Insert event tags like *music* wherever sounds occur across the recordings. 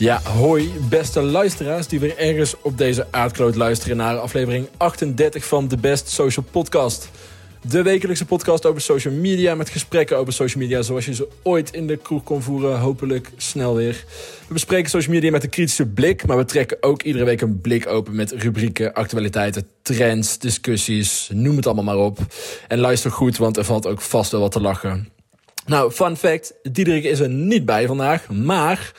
Ja, hoi beste luisteraars die weer ergens op deze aardkloot luisteren naar aflevering 38 van de Best Social Podcast. De wekelijkse podcast over social media met gesprekken over social media zoals je ze ooit in de kroeg kon voeren. Hopelijk snel weer. We bespreken social media met een kritische blik, maar we trekken ook iedere week een blik open met rubrieken, actualiteiten, trends, discussies, noem het allemaal maar op. En luister goed, want er valt ook vast wel wat te lachen. Nou, fun fact, Diederik is er niet bij vandaag, maar...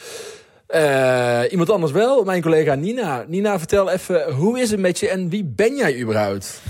Uh, iemand anders wel, mijn collega Nina. Nina, vertel even, hoe is het met je en wie ben jij überhaupt?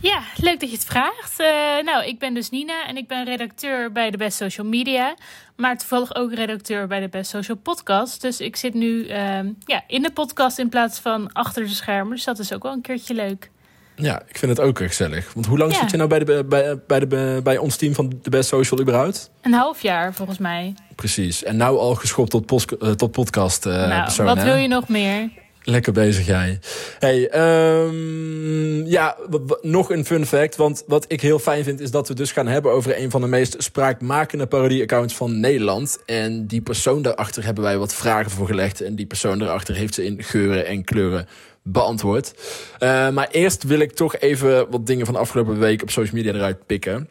Ja, leuk dat je het vraagt. Uh, nou, ik ben dus Nina en ik ben redacteur bij de Best Social Media. Maar toevallig ook redacteur bij de Best Social Podcast. Dus ik zit nu uh, ja, in de podcast in plaats van achter de schermen. Dus dat is ook wel een keertje leuk. Ja, ik vind het ook gezellig. Want hoe lang zit je nou bij, de, bij, bij, de, bij ons team van de Best Social überhaupt? Een half jaar volgens mij. Precies. En nou al geschopt tot, post, uh, tot podcast uh, nou, persoon, wat hè? wil je nog meer? Lekker bezig jij. Hey, um, ja, nog een fun fact. Want wat ik heel fijn vind is dat we dus gaan hebben over een van de meest spraakmakende parodie-accounts van Nederland. En die persoon daarachter hebben wij wat vragen voor gelegd. En die persoon daarachter heeft ze in geuren en kleuren beantwoord. Uh, maar eerst wil ik toch even wat dingen van de afgelopen week op social media eruit pikken.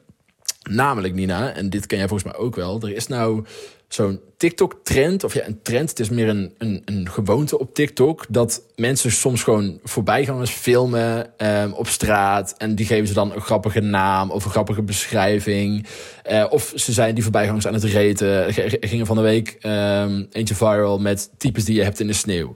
Namelijk, Nina, en dit ken jij volgens mij ook wel. Er is nou zo'n TikTok-trend, of ja, een trend. Het is meer een, een, een gewoonte op TikTok. Dat mensen soms gewoon voorbijgangers filmen um, op straat. En die geven ze dan een grappige naam of een grappige beschrijving. Uh, of ze zijn die voorbijgangers aan het reten. Gingen van de week um, eentje viral met types die je hebt in de sneeuw.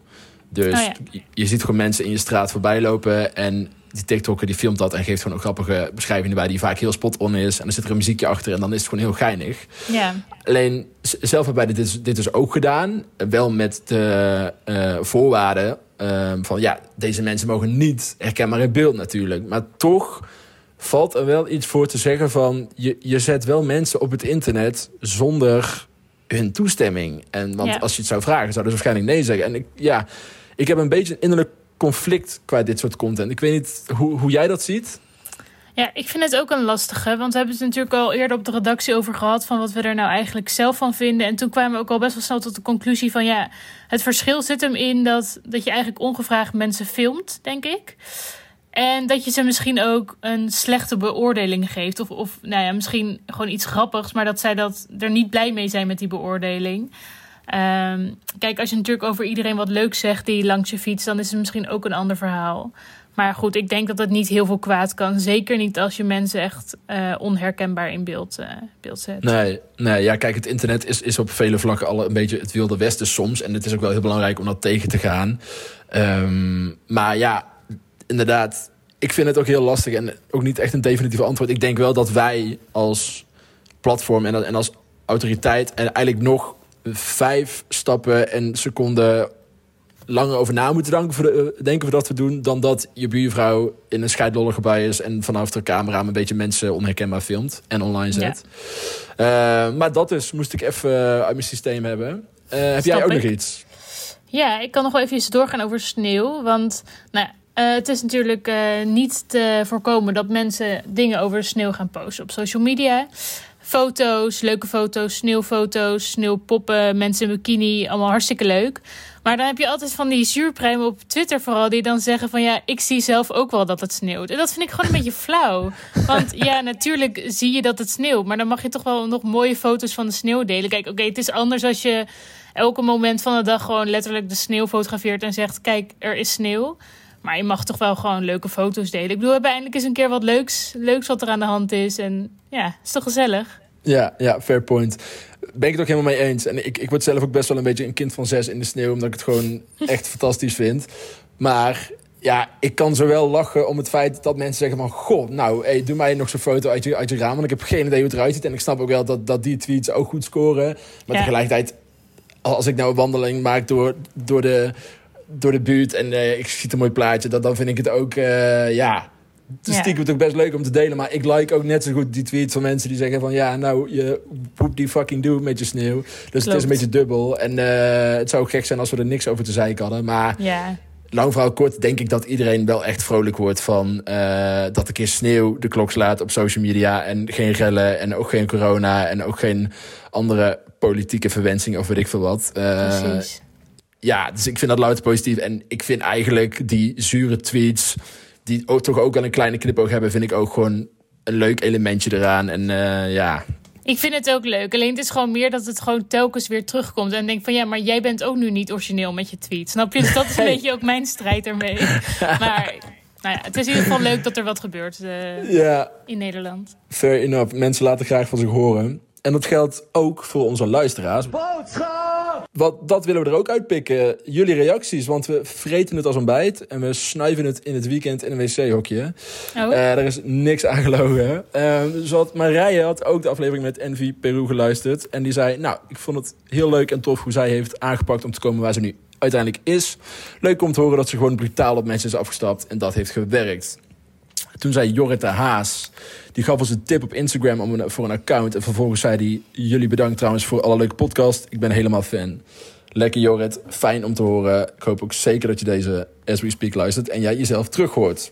Dus oh ja. je ziet gewoon mensen in je straat voorbij lopen. En die TikToker die filmt dat en geeft gewoon een grappige beschrijving erbij die vaak heel spot on is. En dan zit er een muziekje achter en dan is het gewoon heel geinig. Ja. Alleen zelf hebben wij dit, dit dus ook gedaan. Wel met de uh, voorwaarden uh, van ja, deze mensen mogen niet herkenbaar in beeld natuurlijk. Maar toch valt er wel iets voor te zeggen van je, je zet wel mensen op het internet zonder hun toestemming. En want als je het zou vragen, zouden ze waarschijnlijk nee zeggen. En ik, ja, ik heb een beetje een innerlijk conflict qua dit soort content. Ik weet niet hoe, hoe jij dat ziet. Ja, ik vind het ook een lastige. Want we hebben het natuurlijk al eerder op de redactie over gehad. van wat we er nou eigenlijk zelf van vinden. En toen kwamen we ook al best wel snel tot de conclusie van ja. Het verschil zit hem in dat, dat je eigenlijk ongevraagd mensen filmt, denk ik. En dat je ze misschien ook een slechte beoordeling geeft. Of, of nou ja, misschien gewoon iets grappigs. Maar dat zij dat er niet blij mee zijn met die beoordeling. Um, kijk, als je natuurlijk over iedereen wat leuk zegt die langs je fiets, dan is het misschien ook een ander verhaal. Maar goed, ik denk dat het niet heel veel kwaad kan. Zeker niet als je mensen echt uh, onherkenbaar in beeld, uh, beeld zet. Nee, nee, ja, kijk, het internet is, is op vele vlakken al een beetje het wilde westen soms. En het is ook wel heel belangrijk om dat tegen te gaan. Um, maar ja, inderdaad, ik vind het ook heel lastig en ook niet echt een definitief antwoord. Ik denk wel dat wij als platform en, en als autoriteit en eigenlijk nog vijf stappen en seconden langer over na moeten denken, voor de, denken voordat we doen... dan dat je buurvrouw in een scheidlollige bij is... en vanaf de camera een beetje mensen onherkenbaar filmt en online zet. Ja. Uh, maar dat dus moest ik even uit mijn systeem hebben. Uh, heb jij ook ik? nog iets? Ja, ik kan nog wel even doorgaan over sneeuw. Want nou, uh, het is natuurlijk niet te voorkomen dat mensen dingen over sneeuw gaan posten op social media foto's, leuke foto's, sneeuwfoto's, sneeuwpoppen, mensen in bikini, allemaal hartstikke leuk. Maar dan heb je altijd van die zuurpruimen op Twitter vooral die dan zeggen van ja, ik zie zelf ook wel dat het sneeuwt. En dat vind ik gewoon een beetje flauw. Want ja, natuurlijk zie je dat het sneeuwt, maar dan mag je toch wel nog mooie foto's van de sneeuw delen. Kijk, oké, het is anders als je elke moment van de dag gewoon letterlijk de sneeuw fotografeert en zegt kijk, er is sneeuw. Maar je mag toch wel gewoon leuke foto's delen. Ik bedoel, we hebben eindelijk eens een keer wat leuks, leuks wat er aan de hand is. En ja, is toch gezellig? Ja, ja, fair point. Ben ik het ook helemaal mee eens. En ik, ik word zelf ook best wel een beetje een kind van zes in de sneeuw, omdat ik het gewoon *laughs* echt fantastisch vind. Maar ja, ik kan zowel lachen om het feit dat mensen zeggen van... Goh, nou, hey, doe mij nog zo'n foto uit je, uit je raam. Want ik heb geen idee hoe het eruit ziet. En ik snap ook wel dat, dat die tweets ook goed scoren. Maar ja. tegelijkertijd, als ik nou een wandeling maak door, door, de, door de buurt... en uh, ik zie een mooi plaatje, dan, dan vind ik het ook, uh, ja... Ja. stiekem ook best leuk om te delen. Maar ik like ook net zo goed die tweets van mensen die zeggen van... ja, nou, je poep die fucking doe met je sneeuw. Dus Klopt. het is een beetje dubbel. En uh, het zou ook gek zijn als we er niks over te zeiken hadden. Maar ja. lang verhaal kort denk ik dat iedereen wel echt vrolijk wordt... van uh, dat een keer sneeuw de klok slaat op social media... en geen rellen en ook geen corona... en ook geen andere politieke verwensing of weet ik veel wat. Uh, Precies. Ja, dus ik vind dat louter positief. En ik vind eigenlijk die zure tweets, die ook, toch ook wel een kleine knipoog hebben, vind ik ook gewoon een leuk elementje eraan. En uh, ja, ik vind het ook leuk. Alleen het is gewoon meer dat het gewoon telkens weer terugkomt. En denk van ja, maar jij bent ook nu niet origineel met je tweet. Snap je? Dus dat is een beetje ook mijn strijd ermee. *laughs* Maar nou ja, het is in ieder geval leuk dat er wat gebeurt uh, ja. in Nederland. Fair enough. Mensen laten graag van zich horen. En dat geldt ook voor onze luisteraars. Boodschap! Wat, dat willen we er ook uitpikken. Jullie reacties, want we vreten het als ontbijt. En we snuiven het in het weekend in een wc-hokje. Oh. Uh, er is niks aan gelogen. Uh, zoals Marije had ook de aflevering met Envy Peru geluisterd. En die zei, nou, ik vond het heel leuk en tof hoe zij heeft aangepakt om te komen waar ze nu uiteindelijk is. Leuk om te horen dat ze gewoon brutaal op mensen is afgestapt. En dat heeft gewerkt. Toen zei Jorrit de Haas, die gaf ons een tip op Instagram om een, voor een account. En vervolgens zei hij, jullie bedankt trouwens voor alle leuke podcast. Ik ben helemaal fan. Lekker Jorrit, fijn om te horen. Ik hoop ook zeker dat je deze As We Speak luistert en jij jezelf terug hoort.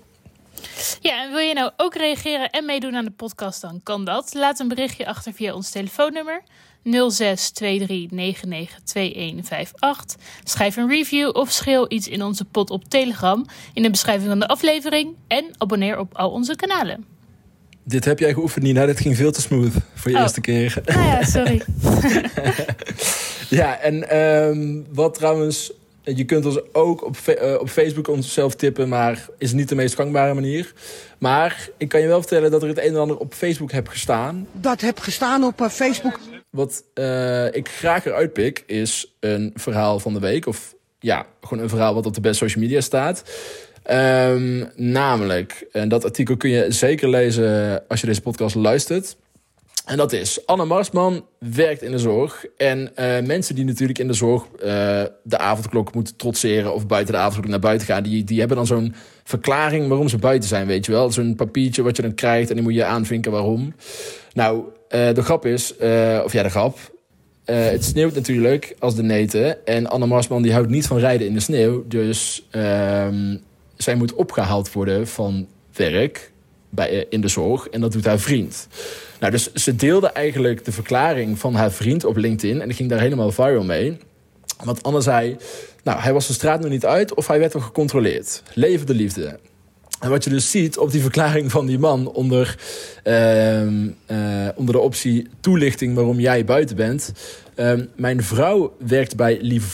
Ja, en wil je nou ook reageren en meedoen aan de podcast, dan kan dat. Laat een berichtje achter via ons telefoonnummer 0623992158. Schrijf een review of schreeuw iets in onze pot op Telegram in de beschrijving van de aflevering en abonneer op al onze kanalen. Dit heb jij geoefend, Nina. Dit ging veel te smooth voor je oh. eerste keer. Nou ja, sorry. *laughs* ja, en um, wat trouwens je kunt ons ook op, uh, op Facebook onszelf tippen, maar is niet de meest gangbare manier. Maar ik kan je wel vertellen dat er het een en ander op Facebook heb gestaan. Dat heb gestaan op uh, Facebook. Wat uh, ik graag eruit pik, is een verhaal van de week. Of ja, gewoon een verhaal wat op de best social media staat. Um, namelijk, en dat artikel kun je zeker lezen als je deze podcast luistert. En dat is, Anne Marsman werkt in de zorg. En uh, mensen die natuurlijk in de zorg uh, de avondklok moeten trotseren... of buiten de avondklok naar buiten gaan... die, die hebben dan zo'n verklaring waarom ze buiten zijn, weet je wel. Zo'n papiertje wat je dan krijgt en die moet je aanvinken waarom. Nou, uh, de grap is, of ja, de grap... het sneeuwt natuurlijk als de neten. En Anne Marsman die houdt niet van rijden in de sneeuw. Dus ehm, zij moet opgehaald worden van werk bij, in de zorg. En dat doet haar vriend. Nou, dus ze deelde eigenlijk de verklaring van haar vriend op LinkedIn. En die ging daar helemaal viral mee. Want Anne zei, nou, hij was de straat nog niet uit of hij werd wel gecontroleerd. Leven de liefde. En wat je dus ziet op die verklaring van die man onder, uh, uh, onder de optie toelichting waarom jij buiten bent. Uh, mijn vrouw werkt bij Lieve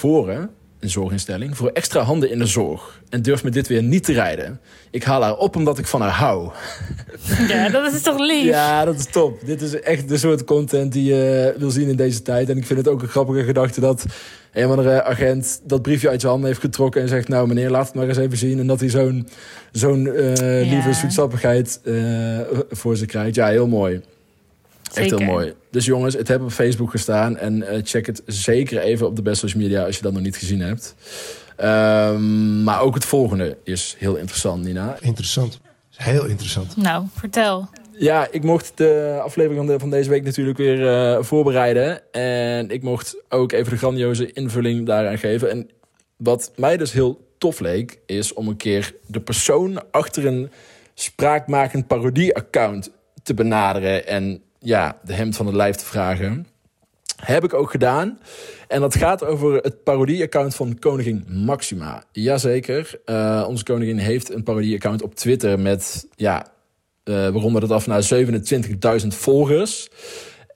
een zorginstelling, voor extra handen in de zorg. En durft me dit weer niet te rijden. Ik haal haar op omdat ik van haar hou. *laughs* Ja, dat is toch lief? Ja, dat is top. Dit is echt de soort content die je wil zien in deze tijd. En ik vind het ook een grappige gedachte dat een of andere agent dat briefje uit zijn handen heeft getrokken en zegt: Nou, meneer, laat het maar eens even zien. En dat hij zo'n zo'n uh, lieve zoetsappigheid uh, voor ze krijgt. Ja, heel mooi. Echt heel mooi. Dus jongens, het heeft op Facebook gestaan. En uh, check het zeker even op de best social media als je dat nog niet gezien hebt. Um, maar ook het volgende is heel interessant, Nina. Interessant. Heel interessant. Nou, vertel. Ja, ik mocht de aflevering van, de, van deze week natuurlijk weer uh, voorbereiden. En ik mocht ook even de grandioze invulling daaraan geven. En wat mij dus heel tof leek, is om een keer de persoon achter een spraakmakend parodie-account te benaderen. En ja, de hemd van het lijf te vragen. Heb ik ook gedaan. En dat gaat over het parodie-account van koningin Maxima. Jazeker, uh, onze koningin heeft een parodie-account op Twitter met, ja, uh, we het af naar 27.000 volgers.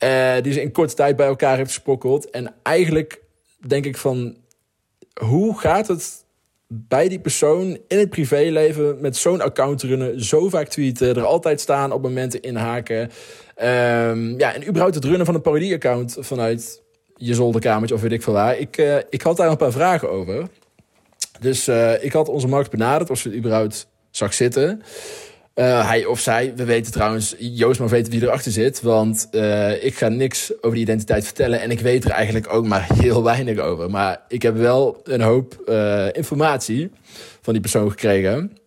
Uh, die ze in korte tijd bij elkaar heeft gesprokkeld. En eigenlijk denk ik van, hoe gaat het bij die persoon in het privéleven met zo'n account runnen, zo vaak tweeten, er altijd staan op momenten inhaken. Um, ja, en überhaupt het runnen van een parodie-account vanuit je zolderkamertje of weet ik veel waar. Ik, uh, ik had daar een paar vragen over. Dus uh, ik had onze markt benaderd of ze het überhaupt zag zitten. Uh, hij of zij, we weten trouwens, Joost maar weten wie erachter zit. Want uh, ik ga niks over die identiteit vertellen. En ik weet er eigenlijk ook maar heel weinig over. Maar ik heb wel een hoop uh, informatie van die persoon gekregen.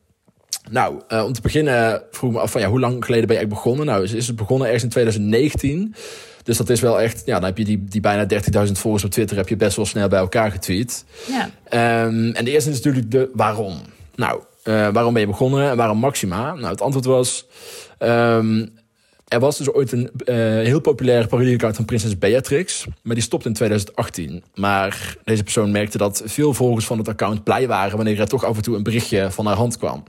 Nou, om te beginnen vroeg ik me af van ja, hoe lang geleden ben je eigenlijk begonnen? Nou, is het begonnen ergens in 2019. Dus dat is wel echt, ja, dan heb je die, die bijna 30.000 volgers op Twitter heb je best wel snel bij elkaar getweet. Ja. Um, en de eerste is natuurlijk de waarom. Nou, uh, waarom ben je begonnen en waarom Maxima? Nou, het antwoord was... Um, er was dus ooit een uh, heel populaire parodie-account van prinses Beatrix. Maar die stopte in 2018. Maar deze persoon merkte dat veel volgers van het account blij waren... wanneer er toch af en toe een berichtje van haar hand kwam.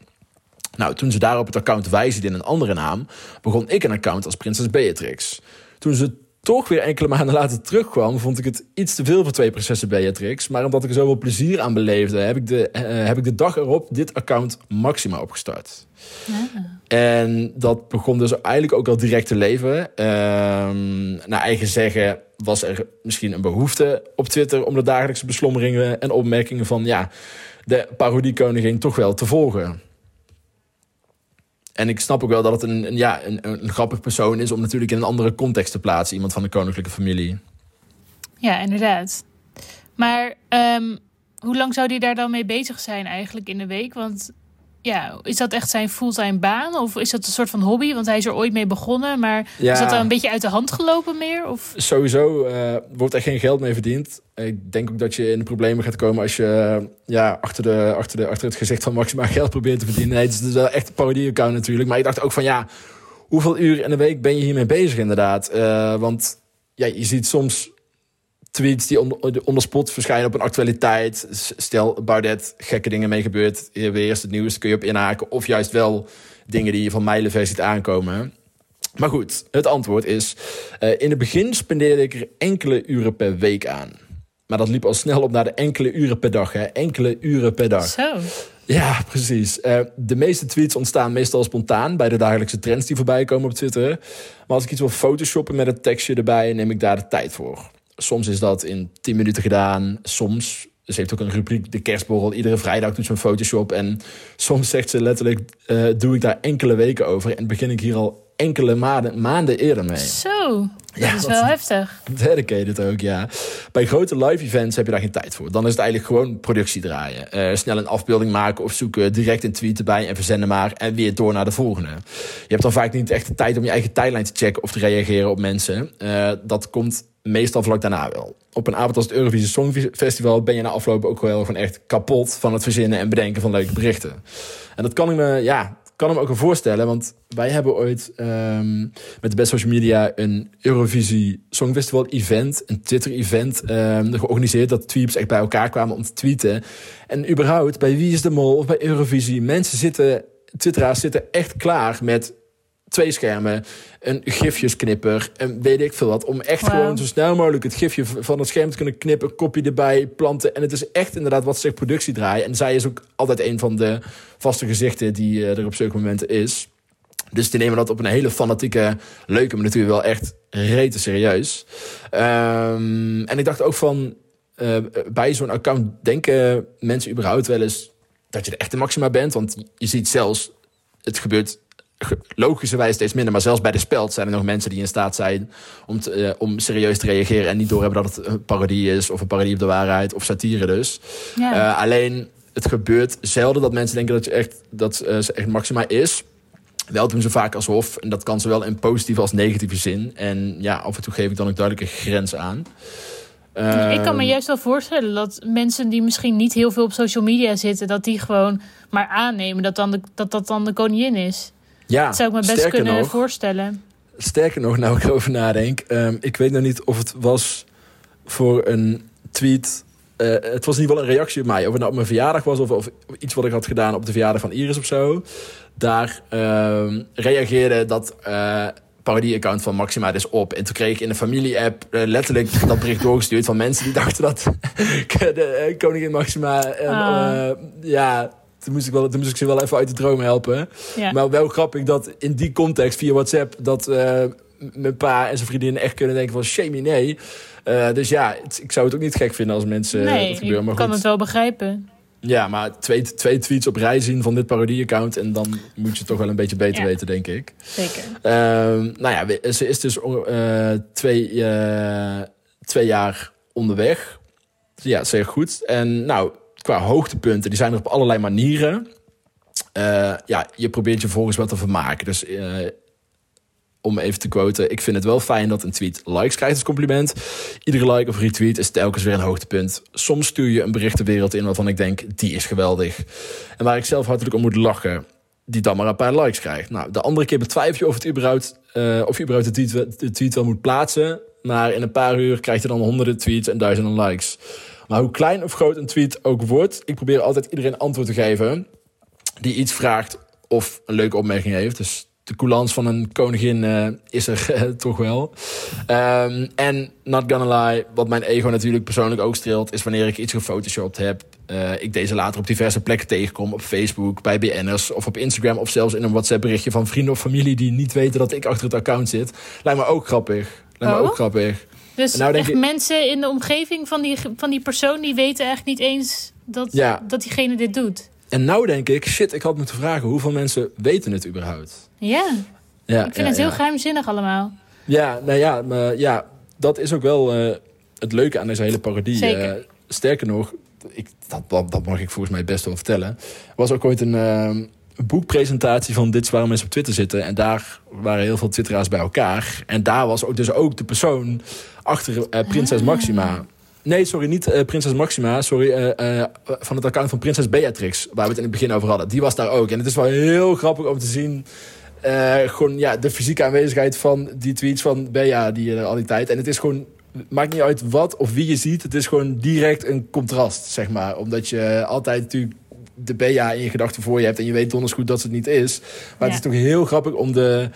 Nou, toen ze daarop het account wijzigde in een andere naam... begon ik een account als prinses Beatrix. Toen ze toch weer enkele maanden later terugkwam, vond ik het iets te veel voor twee prinsessen Beatrix. Maar omdat ik er zoveel plezier aan beleefde, heb ik de, uh, heb ik de dag erop dit account Maxima opgestart. En dat begon dus eigenlijk ook al direct te leven. Uh, naar eigen zeggen was er misschien een behoefte op Twitter om de dagelijkse beslommeringen en opmerkingen van ja, de parodiekoningin toch wel te volgen. En ik snap ook wel dat het een, ja, een, een, grappig persoon is om natuurlijk in een andere context te plaatsen. Iemand van de koninklijke familie. Ja, inderdaad. Maar um, hoe lang zou hij daar dan mee bezig zijn eigenlijk in de week? Want ja, is dat echt zijn fulltime baan? Of is dat een soort van hobby? Want hij is er ooit mee begonnen. Maar ja. is dat dan een beetje uit de hand gelopen meer? Of? Sowieso uh, wordt er geen geld mee verdiend. Ik denk ook dat je in de problemen gaat komen als je ja, achter, de, achter, de, achter het gezicht van maximaal *laughs* geld probeert te verdienen. Nee, het is dus wel echt een parodie-account natuurlijk. Maar ik dacht ook van ja, hoeveel uur in de week ben je hiermee bezig inderdaad? Uh, want ja, je ziet soms tweets die onder, onder spot verschijnen op een actualiteit. Stel, Baudet, gekke dingen mee gebeurd. Weer eerst het nieuws, kun je op inhaken. Of juist wel dingen die je van mijlenver ziet aankomen. Maar goed, het antwoord is... Uh, in het begin spendeerde ik er enkele uren per week aan. Maar dat liep al snel op naar de enkele uren per dag. Hè? Enkele uren per dag. Zo. Ja, precies. Uh, de meeste tweets ontstaan meestal spontaan bij de dagelijkse trends die voorbij komen op Twitter. Maar als ik iets wil photoshoppen met een tekstje erbij, neem ik daar de tijd voor. Soms is dat in 10 minuten gedaan. Soms, ze heeft ook een rubriek, de kerstborrel. Iedere vrijdag doet ze een Photoshop. En soms zegt ze letterlijk, uh, doe ik daar enkele weken over. En begin ik hier al enkele maanden, maanden eerder mee. Zo, dat is wel heftig. Dedicated ook, ja. Bij grote live events heb je daar geen tijd voor. Dan is het eigenlijk gewoon productie draaien. Uh, snel een afbeelding maken of zoeken, direct een tweet erbij en verzenden maar. En weer door naar de volgende. Je hebt dan vaak niet echt de tijd om je eigen tijdlijn te checken of te reageren op mensen. Uh, dat komt meestal vlak daarna wel. Op een avond als het Eurovisie Songfestival ben je na afloop ook wel gewoon echt kapot van het verzinnen en bedenken van leuke berichten. En dat kan ik me, ja, kan hem ook wel voorstellen, want wij hebben ooit um, met de Best Social Media een Eurovisie Songfestival event, een Twitter event um, georganiseerd, dat tweets echt bij elkaar kwamen om te tweeten. En überhaupt, bij Wie is de Mol of bij Eurovisie, mensen zitten, twitteraars zitten echt klaar met twee schermen, een gifjesknipper en weet ik veel wat. Om echt gewoon zo snel mogelijk het gifje van het scherm te kunnen knippen, kopje erbij, planten. En het is echt inderdaad wat ze productie draaien. En zij is ook altijd een van de vaste gezichten die uh, er op zulke momenten is. Dus die nemen dat op een hele fanatieke, leuke manier natuurlijk wel echt rete serieus. Um, en ik dacht ook van, uh, bij zo'n account denken mensen überhaupt wel eens dat je de echte maxima bent. Want je ziet zelfs, het gebeurt logischerwijs steeds minder. Maar zelfs bij de speld zijn er nog mensen die in staat zijn om, te, uh, om serieus te reageren. En niet doorhebben dat het een parodie is of een parodie op de waarheid of satire dus. Ja. Uh, alleen het gebeurt zelden dat mensen denken dat, je echt, dat uh, ze echt maxima is. Wel doen ze vaak alsof. En dat kan zowel in positieve als negatieve zin. En ja, af en toe geef ik dan ook duidelijke grens aan. Ik kan me juist wel voorstellen dat mensen die misschien niet heel veel op social media zitten, dat die gewoon maar aannemen dat dan de, dat, dat dan de koningin is. Ja, dat zou ik me best kunnen nog, voorstellen. Sterker nog, nou ik erover nadenk. Um, ik weet nog niet of het was voor een tweet. Uh, het was in ieder geval een reactie op mij. Of het nou op mijn verjaardag was of, of iets wat ik had gedaan op de verjaardag van Iris of zo. Daar uh, reageerde dat uh, parodie-account van Maxima dus op. En toen kreeg ik in de familie-app uh, letterlijk dat bericht doorgestuurd van mensen die dachten dat *laughs* de koningin Maxima. Uh, ja, toen moest, ik wel, toen moest ik ze wel even uit de droom helpen. Ja. Maar wel grappig dat in die context via WhatsApp... dat uh, mijn pa en zijn vriendinnen echt kunnen denken van... shame nee. Uh, dus ja, het, ik zou het ook niet gek vinden als mensen nee, dat gebeuren. Maar ik kan het wel begrijpen. Ja, maar twee, twee tweets op rij zien van dit parodie-account... en dan moet je toch wel een beetje beter ja. weten, denk ik. Zeker. Uh, nou ja, ze is dus uh, twee, twee jaar onderweg. Ja, zeer goed. En nou, qua hoogtepunten, die zijn er op allerlei manieren. Uh, ja, je probeert je volgens wel te vermaken. Dus uh, om even te quoten, ik vind het wel fijn dat een tweet likes krijgt als compliment. Iedere like of retweet is telkens weer een hoogtepunt. Soms stuur je een bericht de wereld in waarvan ik denk, die is geweldig. En waar ik zelf hartelijk om moet lachen. die dan maar een paar likes krijgt. Nou, de andere keer betwijfel je of, het überhaupt, uh, of je überhaupt de tweet, de tweet wel moet plaatsen. Maar in een paar uur krijg je dan honderden tweets en duizenden likes. Maar hoe klein of groot een tweet ook wordt, ik probeer altijd iedereen antwoord te geven die iets vraagt of een leuke opmerking heeft. Dus de coulance van een koningin uh, is er uh, *laughs* toch wel. Um, en not gonna lie, wat mijn ego natuurlijk persoonlijk ook streelt... is wanneer ik iets gefotoshopt heb... Uh, ik deze later op diverse plekken tegenkom. Op Facebook, bij BN'ers of op Instagram... of zelfs in een WhatsApp berichtje van vrienden of familie... die niet weten dat ik achter het account zit. Lijkt me ook grappig. Lijkt oh? me ook grappig. Dus nou echt ik... mensen in de omgeving van die, van die persoon... die weten eigenlijk niet eens dat, ja. dat diegene dit doet. En nou denk ik, shit, ik had moeten vragen... hoeveel mensen weten het überhaupt? Ja, ja ik vind ja, het heel geheimzinnig allemaal. Ja, nou ja, maar ja, dat is ook wel uh, het leuke aan deze hele parodie. Uh, sterker nog, ik, dat, dat, dat, mag ik volgens mij best wel vertellen. Er was ook ooit een, uh, boekpresentatie van Dit is waarom mensen op Twitter zitten. En daar waren heel veel twitteraars bij elkaar. En daar was ook dus ook de persoon achter Prinses ah. Maxima. Nee, sorry, niet uh, Prinses Maxima. Sorry, uh, van het account van Prinses Beatrix. Waar we het in het begin over hadden. Die was daar ook. En het is wel heel grappig om te zien. gewoon ja, de fysieke aanwezigheid van die tweets van Bea die er al die tijd. En het is gewoon. Maakt niet uit wat of wie je ziet. Het is gewoon direct een contrast, zeg maar. Omdat je altijd natuurlijk de Bea in je gedachten voor je hebt. En je weet donders goed dat het niet is. Maar ja. het is toch heel grappig om de.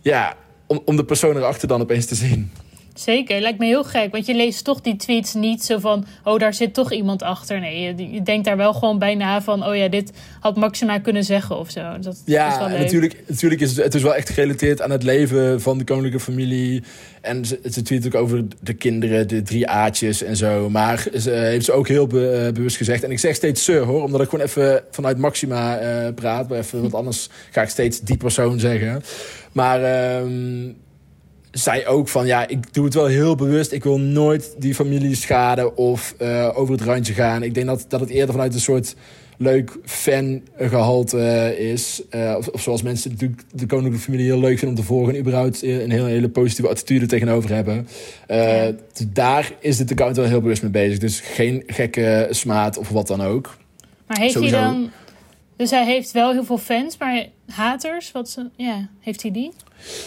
Ja, om, om de persoon erachter dan opeens te zien. Zeker, lijkt me heel gek. Want je leest toch die tweets niet zo van... oh, daar zit toch iemand achter. Nee, je, je denkt daar wel gewoon bij na van... oh ja, dit had Maxima kunnen zeggen of zo. Dat ja, is wel leuk. natuurlijk, natuurlijk is het, het is wel echt gerelateerd aan het leven van de koninklijke familie. En ze, ze tweet ook over de kinderen, de drie aatjes en zo. Maar ze heeft ze ook heel be, uh, bewust gezegd. En ik zeg steeds sir hoor, omdat ik gewoon even vanuit Maxima uh, praat. Maar even, want anders ga ik steeds die persoon zeggen. Maar... Um, zei ook van ja, ik doe het wel heel bewust. Ik wil nooit die familie schaden of uh, over het randje gaan. Ik denk dat, dat het eerder vanuit een soort leuk fangehalte uh, is. Uh, of, of, zoals mensen natuurlijk de koninklijke familie heel leuk vinden om te volgen. En überhaupt een hele, hele positieve attitude tegenover hebben. Ja. Dus daar is dit account wel heel bewust mee bezig. Dus geen gekke smaad of wat dan ook. Maar heeft Sowieso. hij dan... Dus hij heeft wel heel veel fans, maar haters, wat ze, ja, heeft hij die?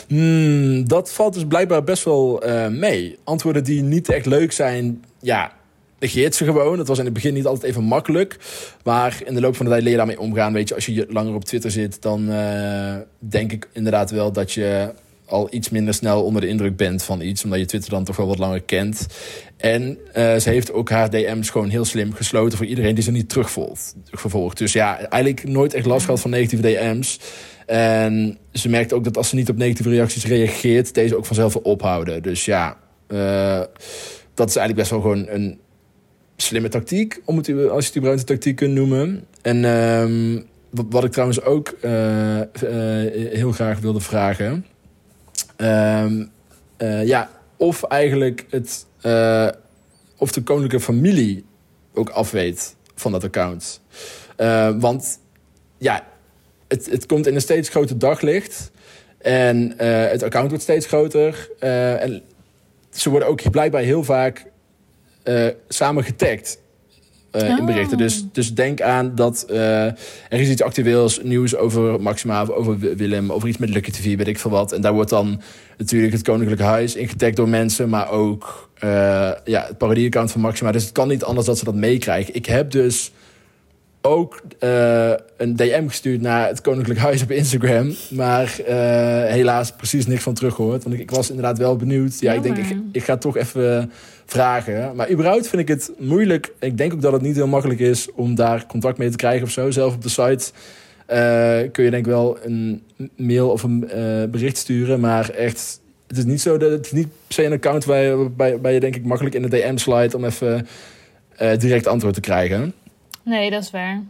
Hmm, dat valt dus blijkbaar best wel uh, mee. Antwoorden die niet echt leuk zijn, ja, negeert ze gewoon. Het was in het begin niet altijd even makkelijk. Maar in de loop van de tijd leer je daarmee omgaan. Weet je, als je langer op Twitter zit, dan uh, denk ik inderdaad wel dat je al iets minder snel onder de indruk bent van iets. Omdat je Twitter dan toch wel wat langer kent. En uh, ze heeft ook haar DM's gewoon heel slim gesloten voor iedereen die ze niet terugvolgt. Vervolgt. Dus ja, eigenlijk nooit echt last gehad van negatieve DM's. En ze merkt ook dat als ze niet op negatieve reacties reageert, deze ook vanzelf wil ophouden. Dus ja, uh, dat is eigenlijk best wel gewoon een slimme tactiek, om het, als je het überhaupt een tactiek kunt noemen. En um, wat ik trouwens ook uh, heel graag wilde vragen. Um, ja, of eigenlijk het, of de koninklijke familie ook afweet van dat account. want ja, het, het komt in een steeds groter daglicht. En uh, het account wordt steeds groter. En ze worden ook blijkbaar heel vaak samen getagd. Uh, oh. in berichten. Dus, dus denk aan dat uh, er is iets actueels, nieuws over Maxima, over Willem, over iets met Lucky TV, weet ik veel wat. En daar wordt dan natuurlijk het Koninklijke Huis ingetagd door mensen, maar ook uh, ja, het parodie-account van Maxima. Dus het kan niet anders dat ze dat meekrijgen. Ik heb dus ook een DM gestuurd naar het Koninklijk Huis op Instagram. Maar helaas precies niks van teruggehoord. Want ik, ik, was inderdaad wel benieuwd. Ja, ik denk, ik, ik ga toch even vragen. Maar überhaupt vind ik het moeilijk. Ik denk ook dat het niet heel makkelijk is om daar contact mee te krijgen of zo. Zelf op de site uh, kun je denk ik wel een mail of een bericht sturen. Maar echt, het is niet zo dat het is niet per se een account waar je, waarbij je denk ik makkelijk in de DM slide om even direct antwoord te krijgen. Nee, dat is waar.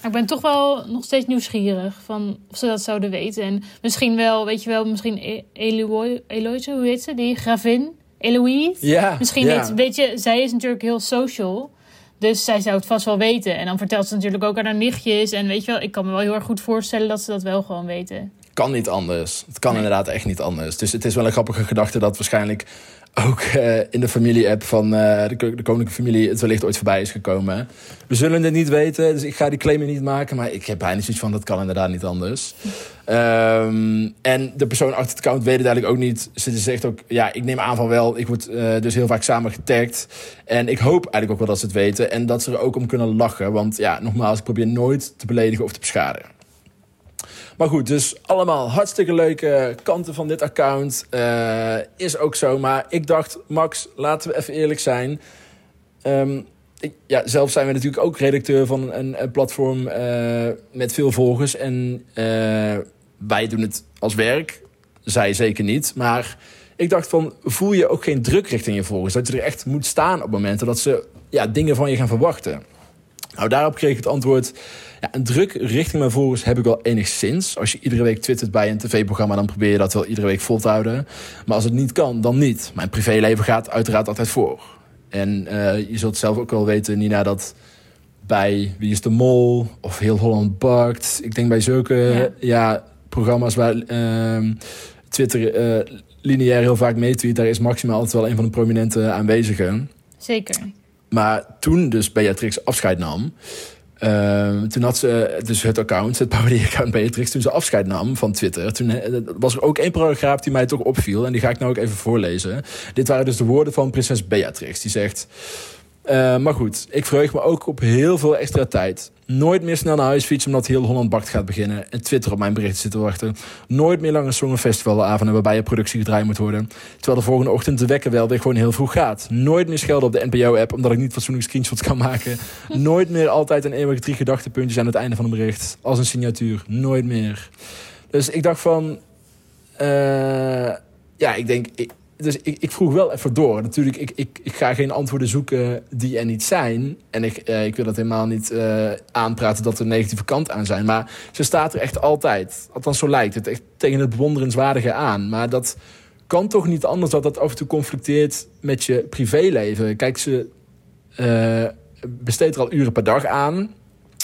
Maar ik ben toch wel nog steeds nieuwsgierig van of ze dat zouden weten. En misschien wel, weet je wel, misschien Eloise, Eloise hoe heet ze? Die gravin? Eloise? Ja. Misschien ja. weet, weet je, zij is natuurlijk heel social. Dus zij zou het vast wel weten. En dan vertelt ze natuurlijk ook aan haar nichtjes. En weet je wel, ik kan me wel heel erg goed voorstellen dat ze dat wel gewoon weten. Kan niet anders. Het kan nee. inderdaad echt niet anders. Dus het is wel een grappige gedachte dat waarschijnlijk ook uh, in de familie-app van uh, de, koninklijke familie het wellicht ooit voorbij is gekomen. We zullen het niet weten, dus ik ga die claim niet maken. Maar ik heb bijna zoiets van, dat kan inderdaad niet anders. Um, en de persoon achter het account weet het eigenlijk ook niet. Ze zegt ook, ja, ik neem aan van wel. Ik word uh, dus heel vaak samen getagd. En ik hoop eigenlijk ook wel dat ze het weten. En dat ze er ook om kunnen lachen. Want ja, nogmaals, ik probeer nooit te beledigen of te beschadigen. Maar goed, dus allemaal hartstikke leuke kanten van dit account. Uh, is ook zo. Maar ik dacht, Max, laten we even eerlijk zijn. Um, ik, ja, zelf zijn we natuurlijk ook redacteur van een, een platform uh, met veel volgers. En uh, wij doen het als werk. Zij zeker niet. Maar ik dacht van, voel je ook geen druk richting je volgers? Dat je er echt moet staan op momenten dat ze ja, dingen van je gaan verwachten. Nou, daarop kreeg ik het antwoord... Ja, een druk richting mijn volgers heb ik wel enigszins. Als je iedere week twittert bij een tv-programma... dan probeer je dat wel iedere week vol te houden. Maar als het niet kan, dan niet. Mijn privéleven gaat uiteraard altijd voor. En uh, je zult zelf ook wel weten, Nina, dat bij Wie is de Mol... of Heel Holland Bakt... ik denk bij zulke ja. ja programma's waar uh, Twitter uh, lineair heel vaak meetweet... daar is maximaal altijd wel een van de prominente aanwezigen. Zeker. Maar toen dus Beatrix afscheid nam... Uh, toen had ze dus het account, het parodie-account Beatrix... toen ze afscheid nam van Twitter... toen was er ook één paragraaf die mij toch opviel... en die ga ik nou ook even voorlezen. Dit waren dus de woorden van prinses Beatrix. Die zegt... Uh, maar goed, ik verheug me ook op heel veel extra tijd. Nooit meer snel naar huis fietsen omdat heel Holland Bakt gaat beginnen. En Twitter op mijn berichten zit te wachten. Nooit meer lange songfestivalavonden waarbij je productie gedraaid moet worden. Terwijl de volgende ochtend de wekker wel weer gewoon heel vroeg gaat. Nooit meer schelden op de NPO-app omdat ik niet fatsoenlijk screenshots kan maken. *laughs* Nooit meer altijd een eeuwige drie gedachtepuntjes aan het einde van een bericht. Als een signatuur. Nooit meer. Dus ik dacht van... Uh, ja, ik denk... Ik, dus ik, ik, vroeg wel even door. Natuurlijk, ik, ik, ik ga geen antwoorden zoeken die er niet zijn. En ik, eh, ik wil dat helemaal niet uh, aanpraten dat er een negatieve kant aan zijn. Maar ze staat er echt altijd. Althans, zo lijkt het. Echt tegen het bewonderenswaardige aan. Maar dat kan toch niet anders dat dat af en toe conflicteert met je privéleven. Kijk, ze uh, besteedt er al uren per dag aan.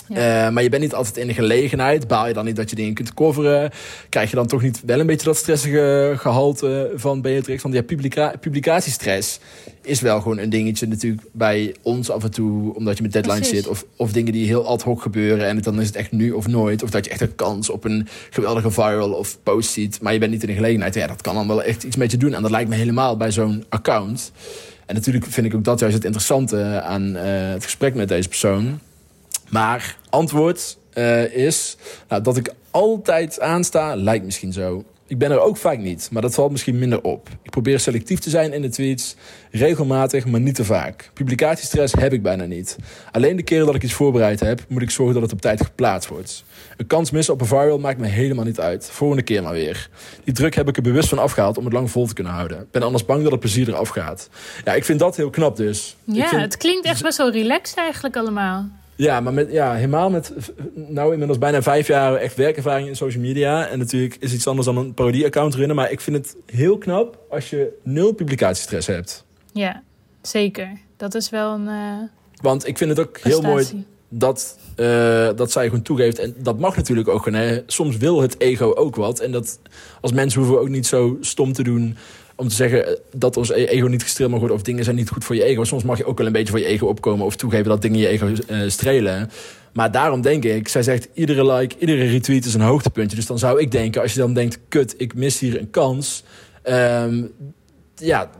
Ja. Uh, maar je bent niet altijd in de gelegenheid. Baal je dan niet dat je dingen kunt coveren? Krijg je dan toch niet wel een beetje dat stressige gehalte van Beatrix? Want ja, publica publicatiestress is wel gewoon een dingetje natuurlijk bij ons af en toe. Omdat je met deadlines Precies. zit. Of, of dingen die heel ad hoc gebeuren. En dan is het echt nu of nooit. Of dat je echt een kans op een geweldige viral of post ziet. Maar je bent niet in de gelegenheid. Ja, dat kan dan wel echt iets met je doen. En dat lijkt me helemaal bij zo'n account. En natuurlijk vind ik ook dat juist het interessante aan uh, het gesprek met deze persoon. Maar antwoord uh, is nou, dat ik altijd aansta, lijkt misschien zo. Ik ben er ook vaak niet, maar dat valt misschien minder op. Ik probeer selectief te zijn in de tweets, regelmatig, maar niet te vaak. Publicatiestress heb ik bijna niet. Alleen de keren dat ik iets voorbereid heb, moet ik zorgen dat het op tijd geplaatst wordt. Een kans missen op een viral maakt me helemaal niet uit. Volgende keer maar weer. Die druk heb ik er bewust van afgehaald om het lang vol te kunnen houden. Ik ben anders bang dat het plezier eraf gaat. Ja, ik vind dat heel knap dus. Ja, vind... het klinkt echt best wel relaxed eigenlijk allemaal. Ja, maar met, ja, helemaal met nou inmiddels bijna vijf jaar echt werkervaring in social media. En natuurlijk is iets anders dan een parodie-account runnen. Maar ik vind het heel knap als je nul publicatiestress hebt. Ja, zeker. Dat is wel een. Uh, Want ik vind het ook prestatie. heel mooi dat, uh, dat zij gewoon toegeeft. En dat mag natuurlijk ook. Hè. Soms wil het ego ook wat. En dat als mensen hoeven we ook niet zo stom te doen om te zeggen dat ons ego niet gestreeld mag worden of dingen zijn niet goed voor je ego. Soms mag je ook wel een beetje voor je ego opkomen of toegeven dat dingen je ego uh, strelen. Maar daarom denk ik, zij zegt iedere like, iedere retweet is een hoogtepuntje. Dus dan zou ik denken, als je dan denkt, kut, ik mis hier een kans. Um, ja,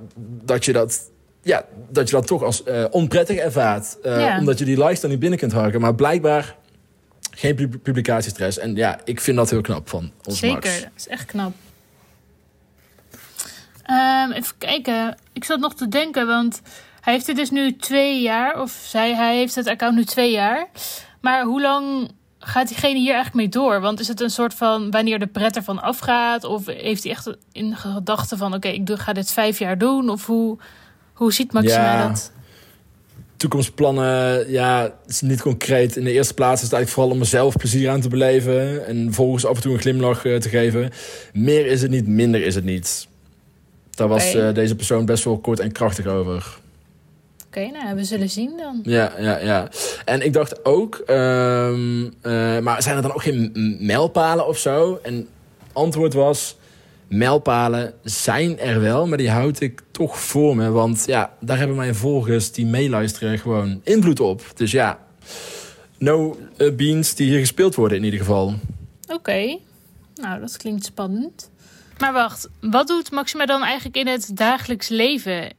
dat je dat ja, dat je dat toch als uh, onprettig ervaart. Uh, ja. Omdat je die likes dan niet binnen kunt harken. Maar blijkbaar geen publicatiestress. En ja, ik vind dat heel knap van ons Zeker, Max. dat is echt knap. Um, even kijken. Ik zat nog te denken, want hij heeft dit dus nu twee jaar. Of zij, hij heeft het account nu twee jaar. Maar hoe lang gaat diegene hier eigenlijk mee door? Want is het een soort van wanneer de pret ervan afgaat? Of heeft hij echt in gedachten van... oké, okay, ik ga dit vijf jaar doen? Of hoe, hoe ziet Maxima ja. dat? toekomstplannen, ja, is niet concreet. In de eerste plaats is het eigenlijk vooral om mezelf plezier aan te beleven. En vervolgens af en toe een glimlach uh, te geven. Meer is het niet, minder is het niet. Daar was okay. uh, deze persoon best wel kort en krachtig over. Oké, okay, nou, we zullen zien dan. Ja, ja, ja. En ik dacht ook, um, uh, maar zijn er dan ook geen mijlpalen of zo? En antwoord was, mijlpalen zijn er wel, maar die houd ik toch voor me. Want ja, daar hebben mijn volgers die meeluisteren gewoon invloed op. Dus ja, no eh, beans die hier gespeeld worden in ieder geval. Oké, nou dat klinkt spannend. Maar wacht, wat doet Maxima dan eigenlijk in het dagelijks leven?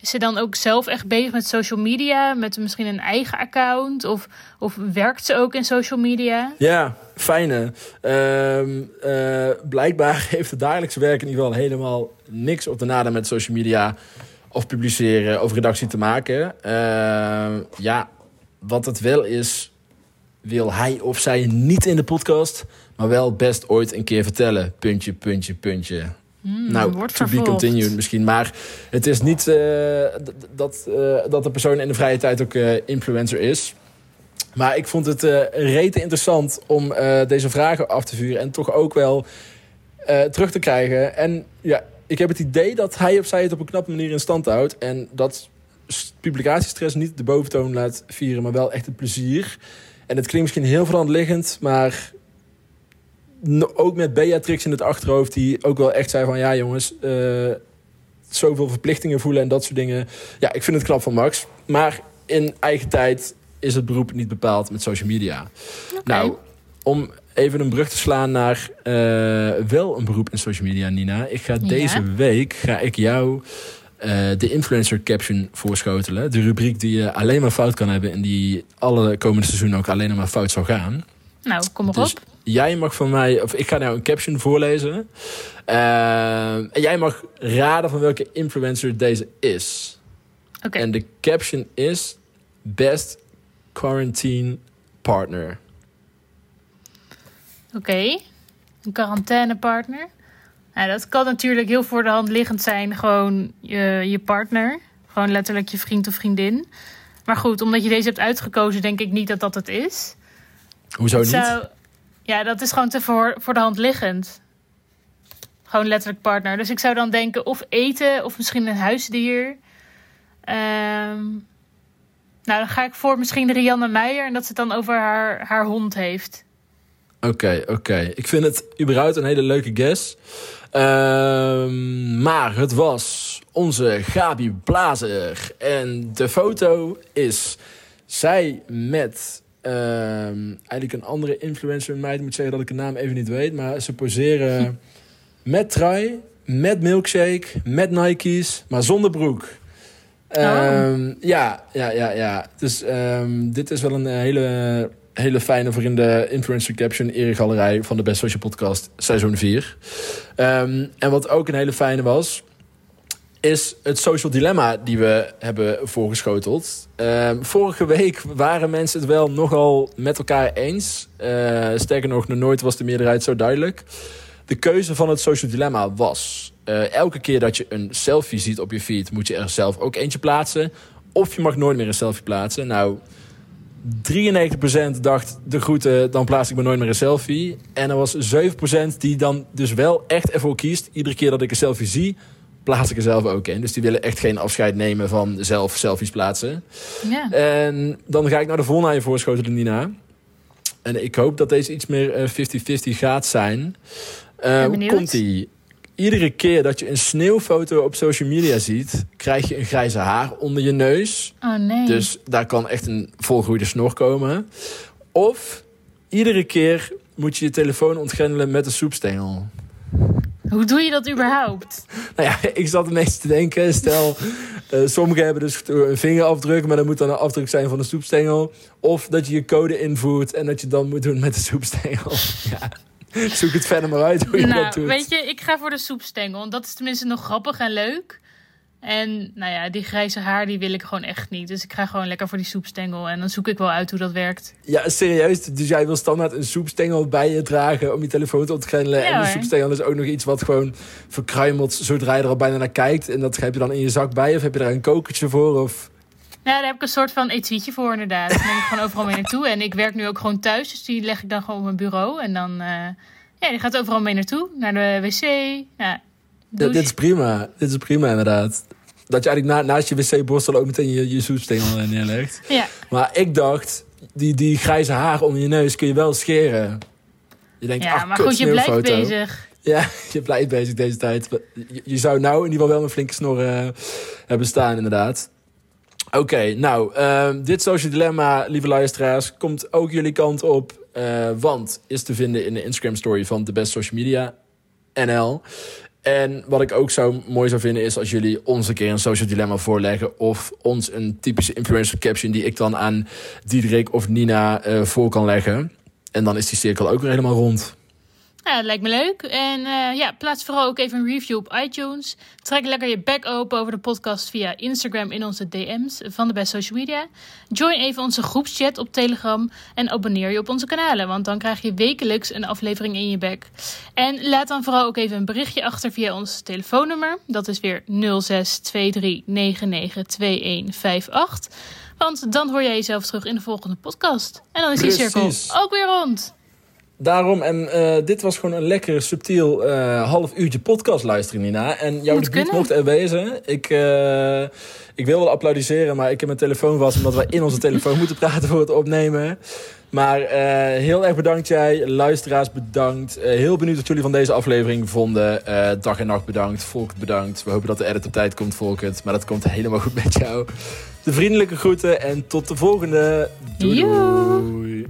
Is ze dan ook zelf echt bezig met social media? Met misschien een eigen account? Of, of werkt ze ook in social media? Ja, fijne. Ehm, eh, blijkbaar *laughs* heeft het dagelijkse werk in ieder geval helemaal niks op de naden met social media of publiceren of redactie te maken. Ehm, ja, wat het wel is, wil hij of zij niet in de podcast, maar wel best ooit een keer vertellen. Puntje, puntje, puntje. Hmm, nou, wordt to be continued misschien. Maar het is niet eh, dat, eh, dat de persoon in de vrije tijd ook eh, influencer is. Maar ik vond het rete interessant om deze vragen af te vuren. En toch ook wel terug te krijgen. En ja, ik heb het idee dat hij of zij het op een knappe manier in stand houdt. En dat publicatiestress niet de boventoon laat vieren, maar wel echt het plezier. En het klinkt misschien heel veranderliggend, maar ook met Beatrix in het achterhoofd, die ook wel echt zei van ja jongens, eh, zoveel verplichtingen voelen en dat soort dingen. Ja, ik vind het knap van Max. Maar in eigen tijd is het beroep niet bepaald met social media. Nou, om even een brug te slaan naar eh, wel een beroep in social media, Nina. Ik ga Ja. deze week ga ik jou eh, de influencer caption voorschotelen. De rubriek die je alleen maar fout kan hebben en die alle komende seizoenen ook alleen maar fout zal gaan. Nou, kom maar Dus op. jij mag van mij, of ik ga nou een caption voorlezen. Eh, en jij mag raden van welke influencer deze is. Oké, En de caption is Best Quarantine Partner. oké. Een quarantainepartner. Nou, dat kan natuurlijk heel voor de hand liggend zijn. Gewoon je, je partner. Gewoon letterlijk je vriend of vriendin. Maar goed, omdat je deze hebt uitgekozen, denk ik niet dat dat het is. Hoezo niet? Zou, ja, dat is gewoon te voor, voor de hand liggend. Gewoon letterlijk partner. Dus ik zou dan denken of eten of misschien een huisdier. Ehm, nou, dan ga ik voor misschien Rianne Meijer en dat ze het dan over haar, haar hond heeft. Oké, oké. Ik vind het überhaupt een hele leuke guess. Ehm, maar het was onze Gabi Blazer. En de foto is zij met ehm, eigenlijk een andere influencer. Meid Ik moet zeggen dat ik de naam even niet weet. Maar ze poseren *laughs* met trui, met milkshake, met Nike's, maar zonder broek. Ehm, ja, ja, ja, ja. Dus ehm, dit is wel een hele, hele fijne voor in de influencer caption eregalerij van de Best Social Podcast seizoen 4. Ehm, en wat ook een hele fijne was, is het social dilemma die we hebben voorgeschoteld. Ehm, vorige week waren mensen het wel nogal met elkaar eens. Eh, sterker nog, nooit was de meerderheid zo duidelijk. De keuze van het social dilemma was... eh, elke keer dat je een selfie ziet op je feed... moet je er zelf ook eentje plaatsen. Of je mag nooit meer een selfie plaatsen. Nou, 93% dacht de groeten, dan plaats ik me nooit meer een selfie. En er was 7% die dan dus wel echt ervoor kiest... iedere keer dat ik een selfie zie, plaats ik er zelf ook in. Dus die willen echt geen afscheid nemen van zelf selfies plaatsen. Ja. En dan ga ik naar de volgende aan je Nina. En ik hoop dat deze iets meer eh, 50-50 gaat zijn. Eh, benieuwd. komt ie? Iedere keer dat je een sneeuwfoto op social media ziet, krijg je een grijze haar onder je neus. Oh nee. Dus daar kan echt een volgroeide snor komen. Of iedere keer moet je je telefoon ontgrendelen met een soepstengel. Hoe doe je dat überhaupt? *laughs* Nou ja, ik zat een beetje te denken. Stel, eh, sommigen hebben dus een vingerafdruk, maar dat moet dan een afdruk zijn van een soepstengel. Of dat je je code invoert en dat je dan moet doen met de soepstengel. *laughs* Ja, zoek het verder maar uit hoe je dat nou, doet. weet je, ik ga voor de soepstengel. Dat is tenminste nog grappig en leuk. En nou ja, die grijze haar die wil ik gewoon echt niet. Dus ik ga gewoon lekker voor die soepstengel. En dan zoek ik wel uit hoe dat werkt. Ja, serieus. Dus jij wil standaard een soepstengel bij je dragen om je telefoon te ontgrendelen. Ja, en die soepstengel is ook nog iets wat gewoon verkruimelt zodra je er al bijna naar kijkt. En dat heb je dan in je zak bij of heb je daar een kokertje voor? Of... Ja, daar heb ik een soort van etuietje voor inderdaad. Dan neem ik gewoon overal mee naartoe. En ik werk nu ook gewoon thuis. Dus die leg ik dan gewoon op mijn bureau. En dan, eh, ja, die gaat overal mee naartoe. Naar de wc. Ja. Dit is prima. Dit is prima inderdaad. Dat je eigenlijk na, naast je wc-borstel ook meteen je, je soepstengel neerlegt. Ja, Maar ik dacht, die, die grijze haar onder je neus kun je wel scheren. Je denkt, ja ach, maar kut, goed, je blijft bezig. Ja, *laughs* je blijft bezig deze tijd. Je, je zou nou in ieder geval wel een flinke snor eh, hebben staan, inderdaad. Oké, nou, ehm, dit social dilemma, lieve luisteraars, komt ook jullie kant op. eh, want is te vinden in de Instagram story van de Best Social Media NL. En wat ik ook zo mooi zou vinden is als jullie ons een keer een social dilemma voorleggen. Of ons een typische influencer caption die ik dan aan Diederik of Nina eh, voor kan leggen. En dan is die cirkel ook weer helemaal rond. Ja, dat lijkt me leuk. En eh, ja, plaats vooral ook even een review op iTunes. Trek lekker je bek open over de podcast via Instagram in onze DM's van de Best Social Media. Join even onze groepschat op Telegram en abonneer je op onze kanalen, want dan krijg je wekelijks een aflevering in je bek. En laat dan vooral ook even een berichtje achter via ons telefoonnummer. Dat is weer 0623992158. Want dan hoor jij jezelf terug in de volgende podcast. En dan is die cirkel ook weer rond. Daarom, en eh, dit was gewoon een lekker subtiel eh, half uurtje podcast luisteren, Nina. En jouw debuut mocht er wezen. Ik, eh, ik wil wel applaudisseren, maar ik heb mijn telefoon vast... omdat wij in onze telefoon *laughs* moeten praten voor het opnemen. Maar heel erg bedankt jij, luisteraars bedankt. Heel benieuwd wat jullie van deze aflevering vonden. Dag en nacht bedankt, Volkert bedankt. We hopen dat de edit op tijd komt, Volkert. Maar dat komt helemaal goed met jou. De vriendelijke groeten en tot de volgende. Doei.